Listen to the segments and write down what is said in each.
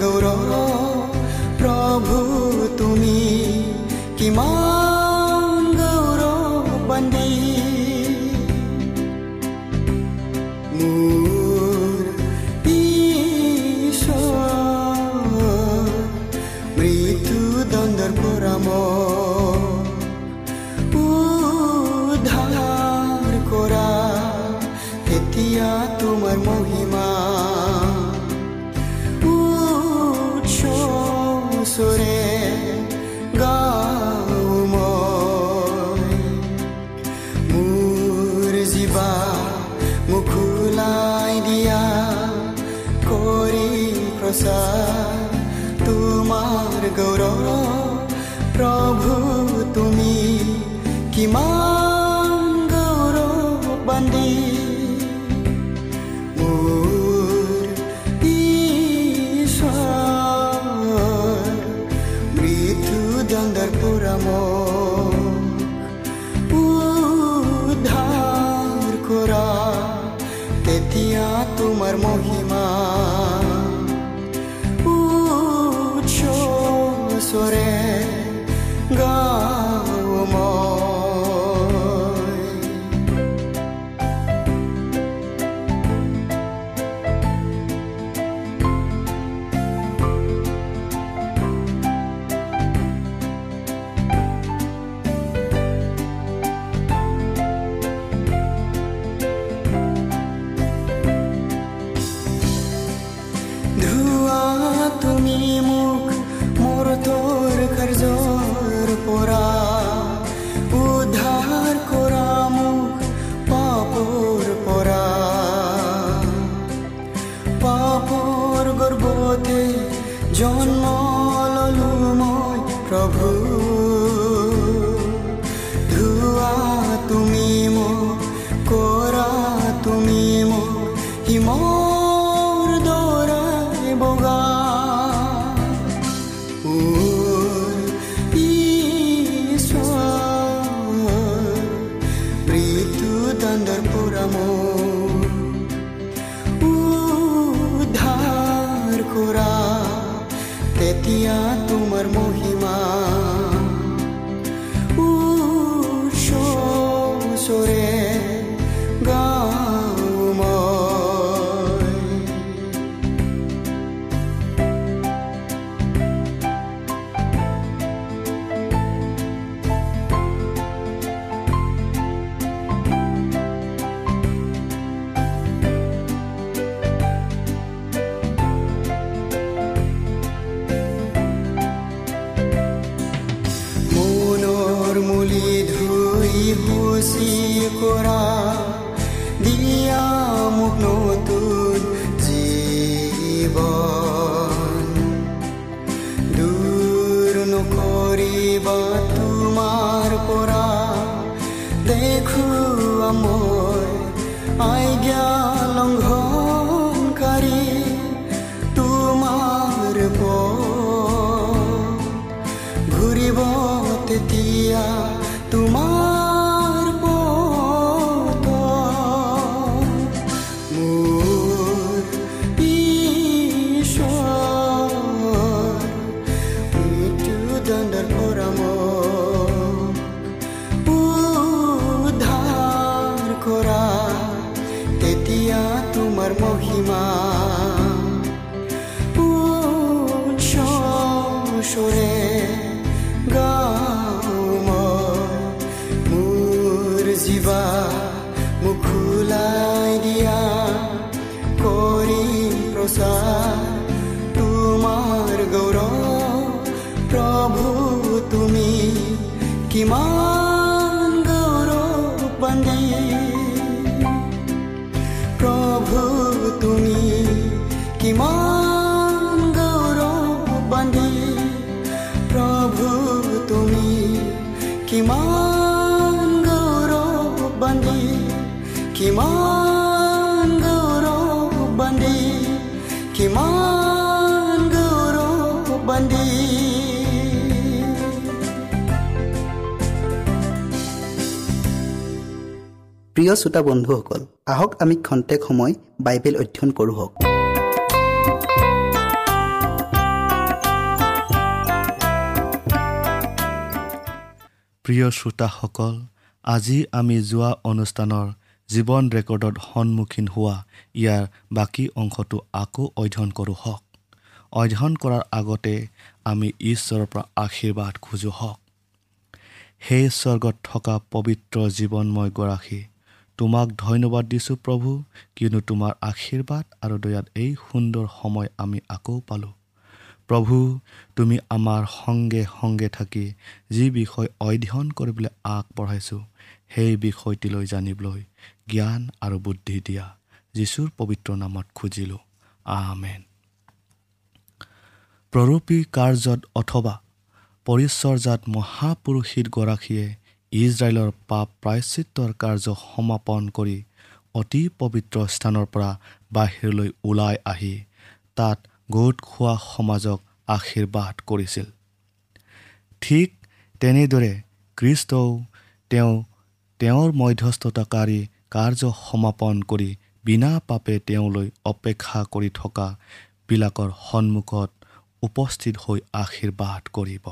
গৌৰৱ প্ৰভু তুমি কিমান তোমাৰ গৌৰৱ প্ৰভু তুমি কিমান দূৰ নকৰি কিমান গৌৰৱান্বী প্ৰভু তুমি কিমান গৌৰৱান্বী প্ৰভু তুমি কিমান গৌৰৱান্বী কিমান প্ৰিয় শ্ৰোতা বন্ধুসকল আহক আমি খন্তেক সময় বাইবেল অধ্যয়ন কৰোঁ হওক। প্ৰিয় শ্ৰোতাসকল আজি আমি যোৱা অনুষ্ঠানৰ জীৱন ৰেকৰ্ডত সন্মুখীন হোৱা ইয়াৰ বাকী অংশটো আকৌ অধ্যয়ন কৰোঁ হওক। অধ্যয়ন কৰাৰ আগতে আমি ঈশ্বৰৰ পৰা আশীৰ্বাদ খোজোঁ হওক। সেই স্বৰ্গত থকা পবিত্ৰ জীৱনময় গৰাকী তোমাক ধন্যবাদ দিছোঁ প্ৰভু কিয়নো তোমাৰ আশীৰ্বাদ আৰু দয়াত এই সুন্দৰ সময় আমি আকৌ পালোঁ। প্ৰভু তুমি আমাৰ সংগে সংগে থাকি যি বিষয় অধ্যয়ন কৰিবলৈ আগবঢ়াইছোঁ সেই বিষয়টিলৈ জানিবলৈ জ্ঞান আৰু বুদ্ধি দিয়া যীশুৰ পবিত্ৰ নামত খুজিলোঁ। আমেন। প্ৰৰূপী কাৰ্যত অথবা পৰিচৰ্যাত মহাপুৰুষিতগৰাকীয়ে ইজৰাইলৰ পাপ প্ৰায়চিত্ৰৰ কাৰ্য সমাপন কৰি অতি পবিত্ৰ স্থানৰ পৰা বাহিৰলৈ ওলাই আহি তাত গোট খোৱা সমাজক আশীৰ্বাদ কৰিছিল। ঠিক তেনেদৰে খ্ৰীষ্টও তেওঁ তেওঁৰ মধ্যস্থতাকাৰী কাৰ্য সমাপন কৰি বিনা পাপে তেওঁলৈ অপেক্ষা কৰি থকাবিলাকৰ সন্মুখত উপস্থিত হৈ আশীৰ্বাদ কৰিব।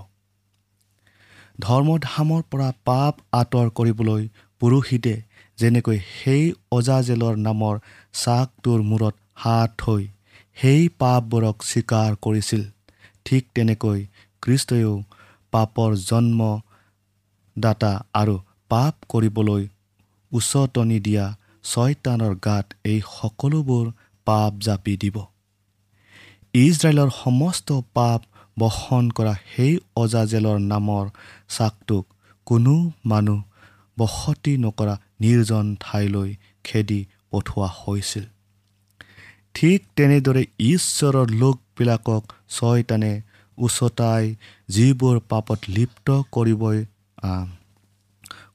ধৰ্মধামৰ পৰা পাপ আঁতৰ কৰিবলৈ পুৰোহিতে যেনেকৈ সেই অজাজেলৰ নামৰ চাকটোৰ মূৰত হাত থৈ সেই পাপবোৰক স্বীকাৰ কৰিছিল ঠিক তেনেকৈ খ্ৰীষ্টইও পাপৰ জন্মদাতা আৰু পাপ কৰিবলৈ উচতনি দিয়া ছয়তানৰ গাত এই সকলোবোৰ পাপ জাপি দিব। ইজৰাইলৰ সমস্ত পাপ বহন কৰা সেই অজাজেলৰ নামৰ চাকটোক কোনো মানুহ বসতি নকৰা নিৰ্জন ঠাইলৈ খেদি পঠোৱা হৈছিল। ঠিক তেনেদৰে ঈশ্বৰৰ লোকবিলাকক ছয়তানে উচতাই যিবোৰ পাপত লিপ্ত কৰিবই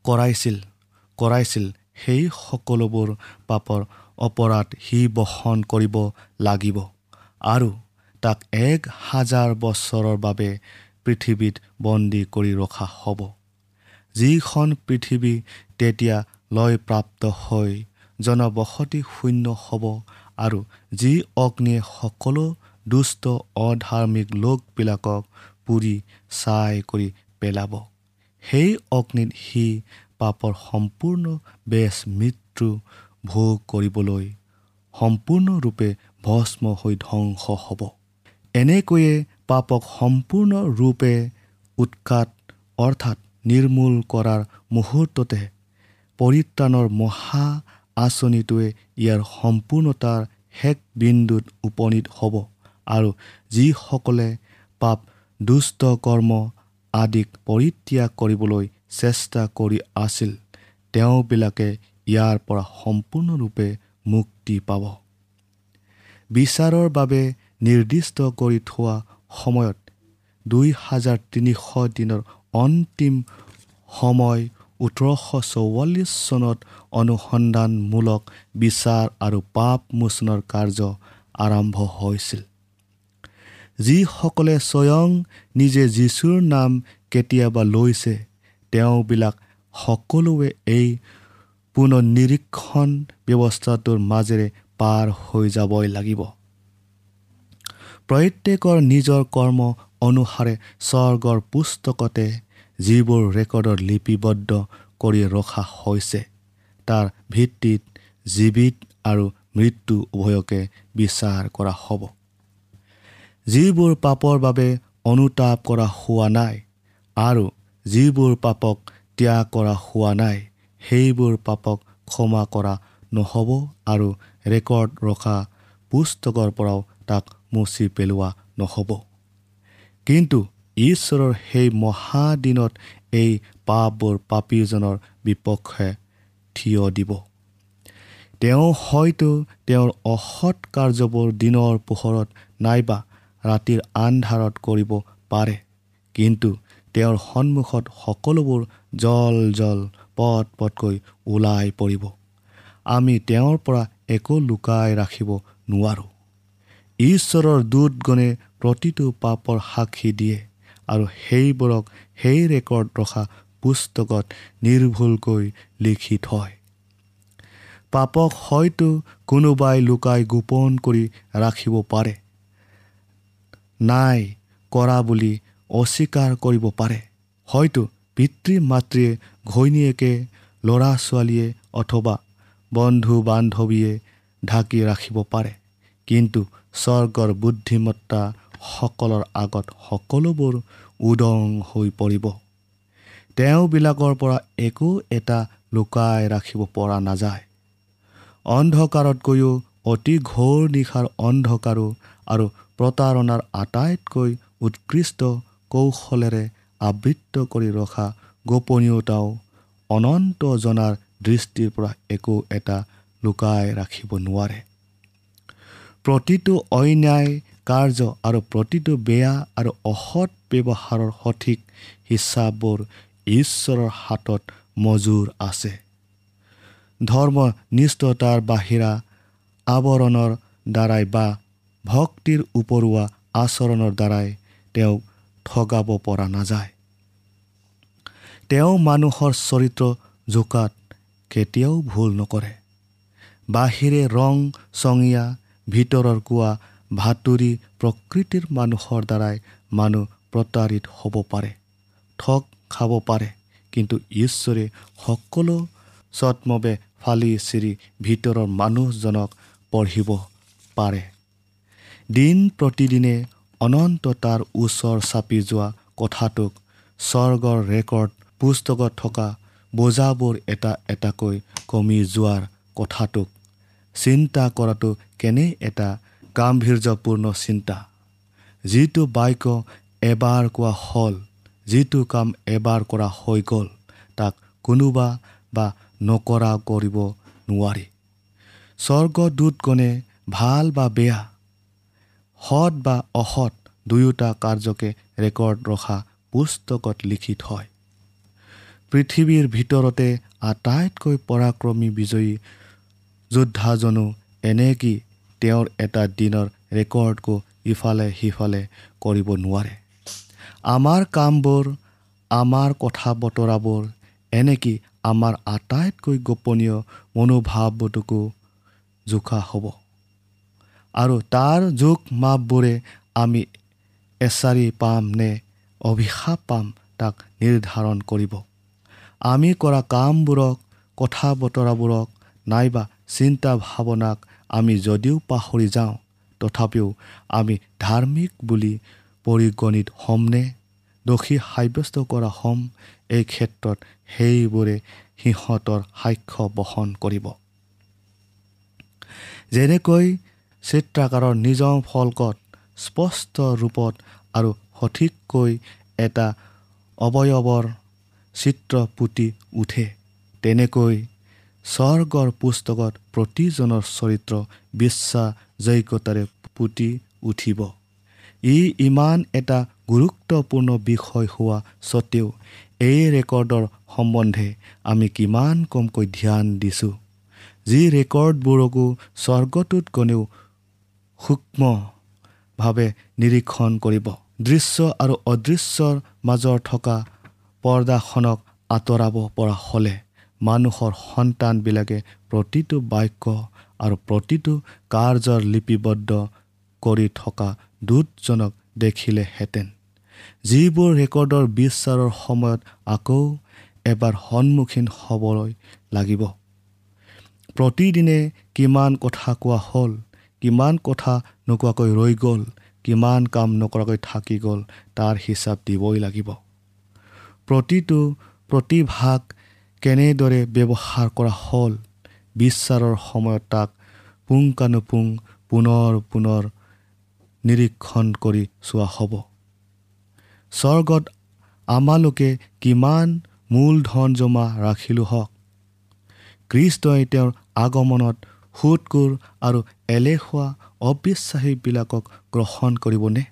কৰাইছিল কৰাইছিল সেই সকলোবোৰ পাপৰ অপৰাধ সি বহন কৰিব লাগিব। আৰু তাক এক হাজাৰ বছৰৰ বাবে পৃথিৱীত বন্দী কৰি ৰখা হ'ব। যিখন পৃথিৱী তেতিয়া লয়প্ৰাপ্ত হৈ জনবসতি শূন্য হ'ব আৰু যি অগ্নিয়ে সকলো দুষ্ট অধাৰ্মিক লোকবিলাকক পুৰি ছাই কৰি পেলাব সেই অগ্নিত সি পাপৰ সম্পূৰ্ণ বেচ মৃত্যু ভোগ কৰিবলৈ সম্পূৰ্ণৰূপে ভস্ম হৈ ধ্বংস হ'ব। এনেকৈয়ে পাপক সম্পূৰ্ণৰূপে উৎখাত অৰ্থাৎ নিৰ্মূল কৰাৰ মুহূৰ্ততে পৰিত্ৰাণৰ মহা আঁচনিটোৱে ইয়াৰ সম্পূৰ্ণতাৰ শেষ বিন্দুত উপনীত হ'ব আৰু যিসকলে পাপ দুষ্ট কৰ্ম আদিক পৰিত্যাগ কৰিবলৈ চেষ্টা কৰি আছিল তেওঁবিলাকে ইয়াৰ পৰা সম্পূৰ্ণৰূপে মুক্তি পাব। বিচাৰৰ বাবে নিৰ্দিষ্ট কৰি থোৱা সময়ত দুই হাজাৰ তিনিশ দিনৰ অন্তিম সময় ওঠৰশ চৌৱাল্লিছ চনত অনুসন্ধানমূলক বিচাৰ আৰু পাপ মোচনৰ কাৰ্য আৰম্ভ হৈছিল। যিসকলে স্বয়ং নিজে যীশুৰ নাম কেতিয়াবা লৈছে তেওঁবিলাক সকলোৱে এই পুনঃনিৰীক্ষণ ব্যৱস্থাটোৰ মাজেৰে পাৰ হৈ যাবই লাগিব। প্ৰত্যেকৰ নিজৰ কৰ্ম অনুসাৰে স্বৰ্গৰ পুস্তকতে যিবোৰ ৰেকৰ্ডত লিপিবদ্ধ কৰি ৰখা হৈছে তাৰ ভিত্তিত জীৱিত আৰু মৃত্যু উভয়কে বিচাৰ কৰা হ'ব। যিবোৰ পাপৰ বাবে অনুতাপ কৰা হোৱা নাই আৰু যিবোৰ পাপক ত্যাগ কৰা হোৱা নাই সেইবোৰ পাপক ক্ষমা কৰা নহ'ব আৰু ৰেকৰ্ড ৰখা পুস্তকৰ পৰাও তাক মচি পেলোৱা নহ'ব। কিন্তু ঈশ্বৰৰ সেই মহাদিনত এই পাপবোৰ পাপীজনৰ বিপক্ষে থিয় দিব। তেওঁ হয়তো তেওঁৰ অসৎ কাৰ্যবোৰ দিনৰ পোহৰত নাইবা ৰাতিৰ আন্ধাৰত কৰিব পাৰে। কিন্তু তেওঁৰ সন্মুখত সকলোবোৰ জল জল পট পটকৈ ওলাই পৰিব। আমি তেওঁৰ পৰা একো লুকাই ৰাখিব নোৱাৰোঁ। ঈশ্বৰৰ দূতগণে প্ৰতিটো পাপৰ সাক্ষী দিয়ে আৰু সেইবোৰক সেই ৰেকৰ্ড ৰখা পুস্তকত নিৰ্ভুলকৈ লিখি থয়। পাপক হয়তো কোনোবাই লুকাই গোপন কৰি ৰাখিব পাৰে নাই কৰা বুলি অস্বীকাৰ কৰিব পাৰে। হয়তো পিতৃ মাতৃয়ে ঘৈণীয়েকে ল'ৰা ছোৱালীয়ে অথবা বন্ধু বান্ধৱীয়ে ঢাকি ৰাখিব পাৰে কিন্তু স্বৰ্গৰ বুদ্ধিমত্তাসকলৰ আগত সকলোবোৰ উদং হৈ পৰিব। তেওঁবিলাকৰ পৰা একো এটা লুকাই ৰাখিব পৰা নাযায়। অন্ধকাৰতকৈও অতি ঘোৰ নিশাৰ অন্ধকাৰো আৰু প্ৰতাৰণাৰ আটাইতকৈ উৎকৃষ্ট কৌশলেৰে আবৃত্ত কৰি ৰখা গোপনীয়তাও অনন্ত জনাৰ দৃষ্টিৰ পৰা একো এটা লুকাই ৰাখিব নোৱাৰে। প্ৰতিটো অন্যায় কাৰ্য আৰু প্ৰতিটো বেয়া আৰু অসৎ ব্যৱহাৰৰ সঠিক হিচাপবোৰ ঈশ্বৰৰ হাতত মজুৰ আছে। ধৰ্ম নিষ্ঠতাৰ বাহিৰা আৱৰণৰ দ্বাৰাই বা ভক্তিৰ উপৰুৱা আচৰণৰ দ্বাৰাই তেওঁক ঠগাব পৰা নাযায়। তেওঁ মানুহৰ চৰিত্ৰ জোকাত কেতিয়াও ভুল নকৰে। বাহিৰে ৰং চঙীয়া ভিতৰৰ কোৱা ভাতুৰি প্ৰকৃতিৰ মানুহৰ দ্বাৰাই মানুহ প্ৰতাৰিত হ'ব পাৰে ঠগ খাব পাৰে। কিন্তু ঈশ্বৰে সকলো চত্মবে ফালি চিৰি ভিতৰৰ মানুহজনক পঢ়িব পাৰে। দিন প্ৰতিদিনে অনন্ততাৰ ওচৰ চাপি যোৱা কথাটোক স্বৰ্গৰ ৰেকৰ্ড পুস্তকত থকা বোজাবোৰ এটা এটাকৈ কমি যোৱাৰ কথাটোক চিন্তা কৰাটো কেনে এটা গাম্ভীৰ্যপূৰ্ণ চিন্তা? যিটো বাক্য এবাৰ কোৱা হ'ল যিটো কাম এবাৰ কৰা হৈ গ'ল তাক কোনোবা বা নকৰা কৰিব নোৱাৰি। স্বৰ্গদূতগণে ভাল বা বেয়া সৎ বা অসৎ দুয়োটা কাৰ্যকে ৰেকৰ্ড ৰখা পুস্তকত লিখি থয় পৃথিৱীৰ ভিতৰতে আটাইতকৈ পৰাক্ৰমী বিজয়ী যোদ্ধাজনো এনেকি তেওঁৰ এটা দিনৰ ৰেকৰ্ডকো ইফালে সিফালে কৰিব নোৱাৰে। আমাৰ কামবোৰ আমাৰ কথা বতৰাবোৰ এনেকি আমাৰ আটাইতকৈ গোপনীয় মনোভাৱটোকো জোখা হ'ব। আৰু তাৰ জোখ মাপবোৰে আমি এচাৰি পাম নে অভিশাপ পাম তাক নিৰ্ধাৰণ কৰিব। আমি কৰা কামবোৰক কথা বতৰাবোৰক নাইবা চিন্তা ভাৱনাক আমি যদিও পাহৰি যাওঁ তথাপিও আমি ধাৰ্মিক বুলি পৰিগণিত হ'মনে? দোষী সাব্যস্ত কৰা হ'ম এই ক্ষেত্ৰত সেইবোৰে সিহঁতৰ সাক্ষ্য বহন কৰিব। যেনেকৈ চিত্ৰাকাৰৰ নিজম ফলকত স্পষ্ট ৰূপত আৰু সঠিককৈ এটা অৱয়ৱৰ চিত্ৰ পুতি উঠে তেনেকৈ স্বৰ্গৰ পুস্তকত প্ৰতিজনৰ চৰিত্ৰ বিশ্বাসযোগ্যতাৰে পুতি উঠিব। ই ইমান এটা গুৰুত্বপূৰ্ণ বিষয় হোৱা স্বত্তেও এই ৰেকৰ্ডৰ সম্বন্ধে আমি কিমান কমকৈ ধ্যান দিছোঁ। যি ৰেকৰ্ডবোৰকো স্বৰ্গটোত গণেও সূক্ষ্মভাৱে নিৰীক্ষণ কৰিব। দৃশ্য আৰু অদৃশ্যৰ মাজৰ থকা পৰ্দাখনক আঁতৰাব পৰা হ'লে মানুহৰ সন্তানবিলাকে প্ৰতিটো বাক্য আৰু প্ৰতিটো কাৰ্যৰ লিপিবদ্ধ কৰি থকা দূতজনক দেখিলেহেঁতেন। যিবোৰ ৰেকৰ্ডৰ বিচাৰৰ সময়ত আকৌ এবাৰ সন্মুখীন হ'বলৈ লাগিব। প্ৰতিদিনে কিমান কথা কোৱা হ'ল কিমান কথা নোকোৱাকৈ ৰৈ গ'ল কিমান কাম নকৰাকৈ থাকি গ'ল তাৰ হিচাপ দিবই লাগিব। প্ৰতিটো প্ৰতিভাগ কেনেদৰে ব্যৱহাৰ কৰা হ'ল বিচাৰৰ সময়ত তাক পুংকানুপুং পুনৰ পুনৰ নিৰীক্ষণ কৰি চোৱা হ'ব। স্বৰ্গত আমালোকে কিমান মূলধন জমা ৰাখিলোঁ হওক। কৃষ্টই তেওঁৰ আগমনত সুদকোৰ আৰু এলেহুৱা অবিশ্বাসীবিলাকক গ্ৰহণ কৰিবনে?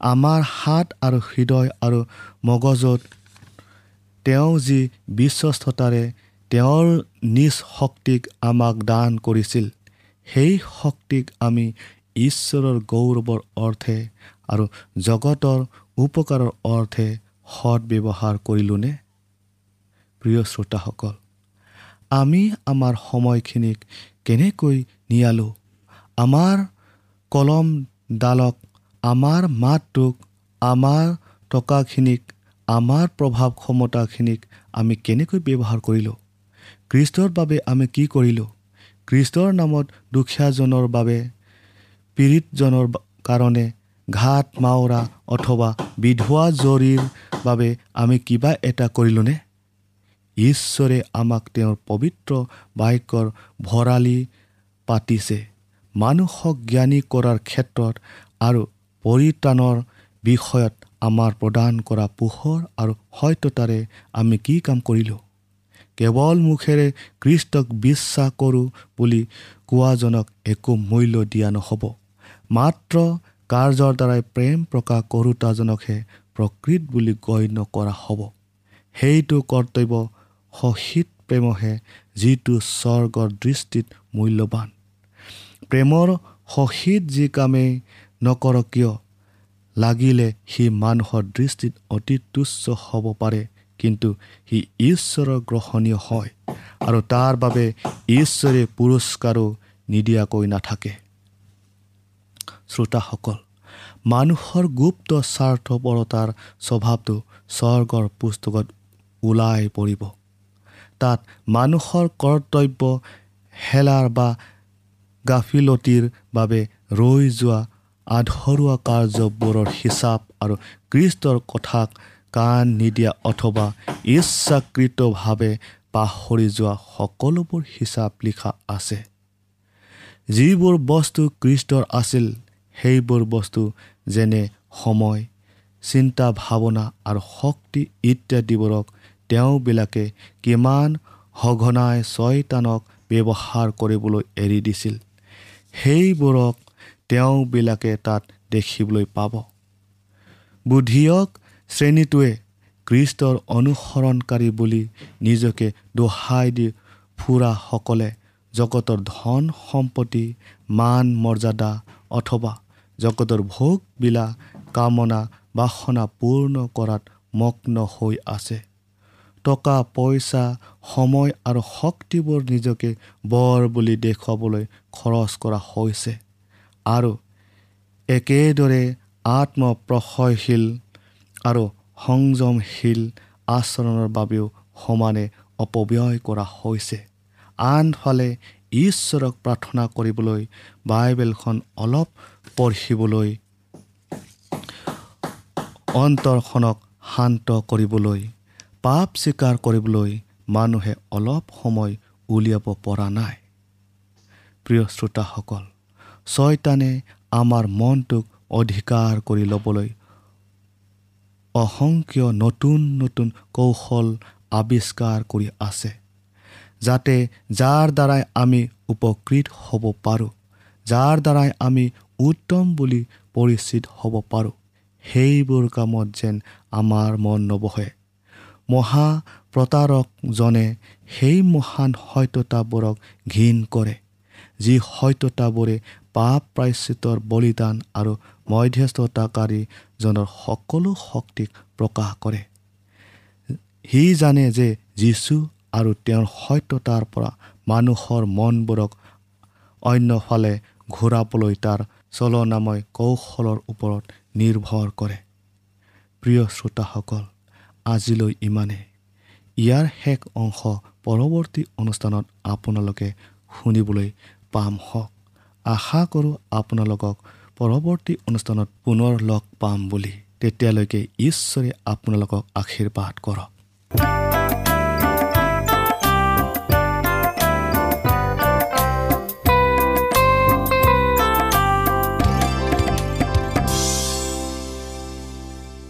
আমাৰ হাত আৰু হৃদয় আৰু মগজত তেওঁ যি বিশ্বস্ততাৰে তেওঁৰ নিজ শক্তিক আমাক দান কৰিছিল সেই শক্তিক আমি ঈশ্বৰৰ গৌৰৱৰ অৰ্থে আৰু জগতৰ উপকাৰৰ অৰ্থে সৎ ব্যৱহাৰ কৰিলোঁনে? প্ৰিয় শ্ৰোতাসকল আমি আমাৰ সময়খিনিক কেনেকৈ নিয়ালোঁ? আমাৰ কলমডালক আমাৰ মাতটোক আমাৰ টকাখিনিক আমাৰ প্ৰভাৱ ক্ষমতাখিনিক আমি কেনেকৈ ব্যৱহাৰ কৰিলোঁ? কৃষ্টৰ বাবে আমি কি কৰিলোঁ? কৃষ্টৰ নামত দুখীয়াজনৰ বাবে পীড়িতজনৰ কাৰণে ঘাট মাওৰা অথবা বিধোৱা জৰীৰ বাবে আমি কিবা এটা কৰিলোঁনে? ঈশ্বৰে আমাক তেওঁৰ পবিত্ৰ বাক্যৰ ভঁৰালী পাতিছে। মানুহক জ্ঞানী কৰাৰ ক্ষেত্ৰত আৰু পৰিত্ৰাণৰ বিষয়ত আমাৰ প্ৰদান কৰা পোহৰ আৰু সত্যতাৰে আমি কি কাম কৰিলোঁ? কেৱল মুখেৰে কৃষ্টক বিশ্বাস কৰোঁ বুলি কোৱাজনক একো মূল্য দিয়া নহ'ব। মাত্ৰ কাৰ্যৰ দ্বাৰাই প্ৰেম প্ৰকাশ কৰোতাজনকহে প্ৰকৃত বুলি গণ্য কৰা হ'ব। সেইটো কৰ্তব্য সহিত প্ৰেমহে যিটো স্বৰ্গৰ দৃষ্টিত মূল্যৱান প্ৰেমৰ সহিত যি কামেই নকৰক কিয়? লাগিলে সি মানুহৰ দৃষ্টিত অতি তুচ্ছ হ'ব পাৰে কিন্তু সি ঈশ্বৰৰ গ্ৰহণীয় হয় আৰু তাৰ বাবে ঈশ্বৰে পুৰস্কাৰো নিদিয়াকৈ নাথাকে। শ্ৰোতাসকল মানুহৰ গুপ্ত স্বাৰ্থপৰতাৰ স্বভাৱটো স্বৰ্গৰ পুস্তকত ওলাই পৰিব। তাত মানুহৰ কৰ্তব্য হেলাৰ বা গাফিলতিৰ বাবে ৰৈ যোৱা আধৰুৱা কাৰ্যবোৰৰ হিচাপ আৰু কৃষ্টৰ কথাক কাণ নিদিয়া অথবা ইচ্ছাকৃতভাৱে পাহৰি যোৱা সকলোবোৰ হিচাপ লিখা আছে। যিবোৰ বস্তু কৃষ্টৰ আছিল সেইবোৰ বস্তু যেনে সময় চিন্তা ভাৱনা আৰু শক্তি ইত্যাদিবোৰক তেওঁবিলাকে কিমান সঘনাই ছয়তানক ব্যৱহাৰ কৰিবলৈ এৰি দিছিল সেইবোৰক তেওঁবিলাকে তাত দেখিবলৈ পাব। বুদ্ধিয়ক শ্ৰেণীটোৱে কৃষ্টৰ অনুসৰণকাৰী বুলি নিজকে দোহাই দি ফুৰাসকলে জগতৰ ধন সম্পত্তি মান মৰ্যাদা অথবা জগতৰ ভোগবিলাক কামনা বাসনা পূৰ্ণ কৰাত মগ্ন হৈ আছে। টকা পইচা সময় আৰু শক্তিবোৰ নিজকে বৰ বুলি দেখুৱাবলৈ খৰচ কৰা হৈছে। আৰু একেদৰে আত্মপ্ৰশয়শীল আৰু সংযমশীল আচৰণৰ বাবেও সমানে অপব্যয় কৰা হৈছে। আনফালে ঈশ্বৰক প্ৰাৰ্থনা কৰিবলৈ বাইবেলখন অলপ পঢ়িবলৈ অন্তৰখনক শান্ত কৰিবলৈ পাপ স্বীকাৰ কৰিবলৈ মানুহে অলপ সময় উলিয়াব পৰা নাই। প্ৰিয় শ্ৰোতাসকল ছয়তানে আমাৰ মনটোক অধিকাৰ কৰি ল'বলৈ অসংখ্য নতুন নতুন কৌশল আৱিষ্কাৰ কৰি আছে যাতে যাৰ দ্বাৰাই আমি উপকৃত হ'ব পাৰোঁ যাৰ দ্বাৰাই আমি উত্তম বুলি পৰিচিত হ'ব পাৰোঁ সেইবোৰ কামত যেন আমাৰ মন নবহে। মহা প্ৰতাৰকজনে সেই মহান সত্যতাবোৰক ঘীন কৰে যি সত্যতাবোৰে পাপ প্ৰায়চিতৰ বলিদান আৰু মধ্যস্থতাকাৰীজনৰ সকলো শক্তিক প্ৰকাশ কৰে। সি জানে যে যীশু আৰু তেওঁৰ সত্যতাৰ পৰা মানুহৰ মনবোৰক অন্যফালে ঘূৰাবলৈ তাৰ চলনাময় কৌশলৰ ওপৰত নিৰ্ভৰ কৰে। প্ৰিয় শ্ৰোতাসকল আজিলৈ ইমানে ইয়াৰ শেষ অংশ পৰৱৰ্তী অনুষ্ঠানত আপোনালোকে শুনিবলৈ পাম হওক আশা কৰোঁ আপোনালোকক পৰৱৰ্তী অনুষ্ঠানত পুনৰ লগ পাম বুলি। তেতিয়ালৈকে ঈশ্বৰে আপোনালোকক আশীৰ্বাদ কৰক।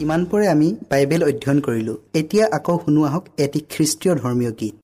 ইমানপৰে আমি বাইবেল অধ্যয়ন কৰিলোঁ। এতিয়া আকৌ শুনো আহক এটি খ্ৰীষ্টীয় ধৰ্মীয় গীত।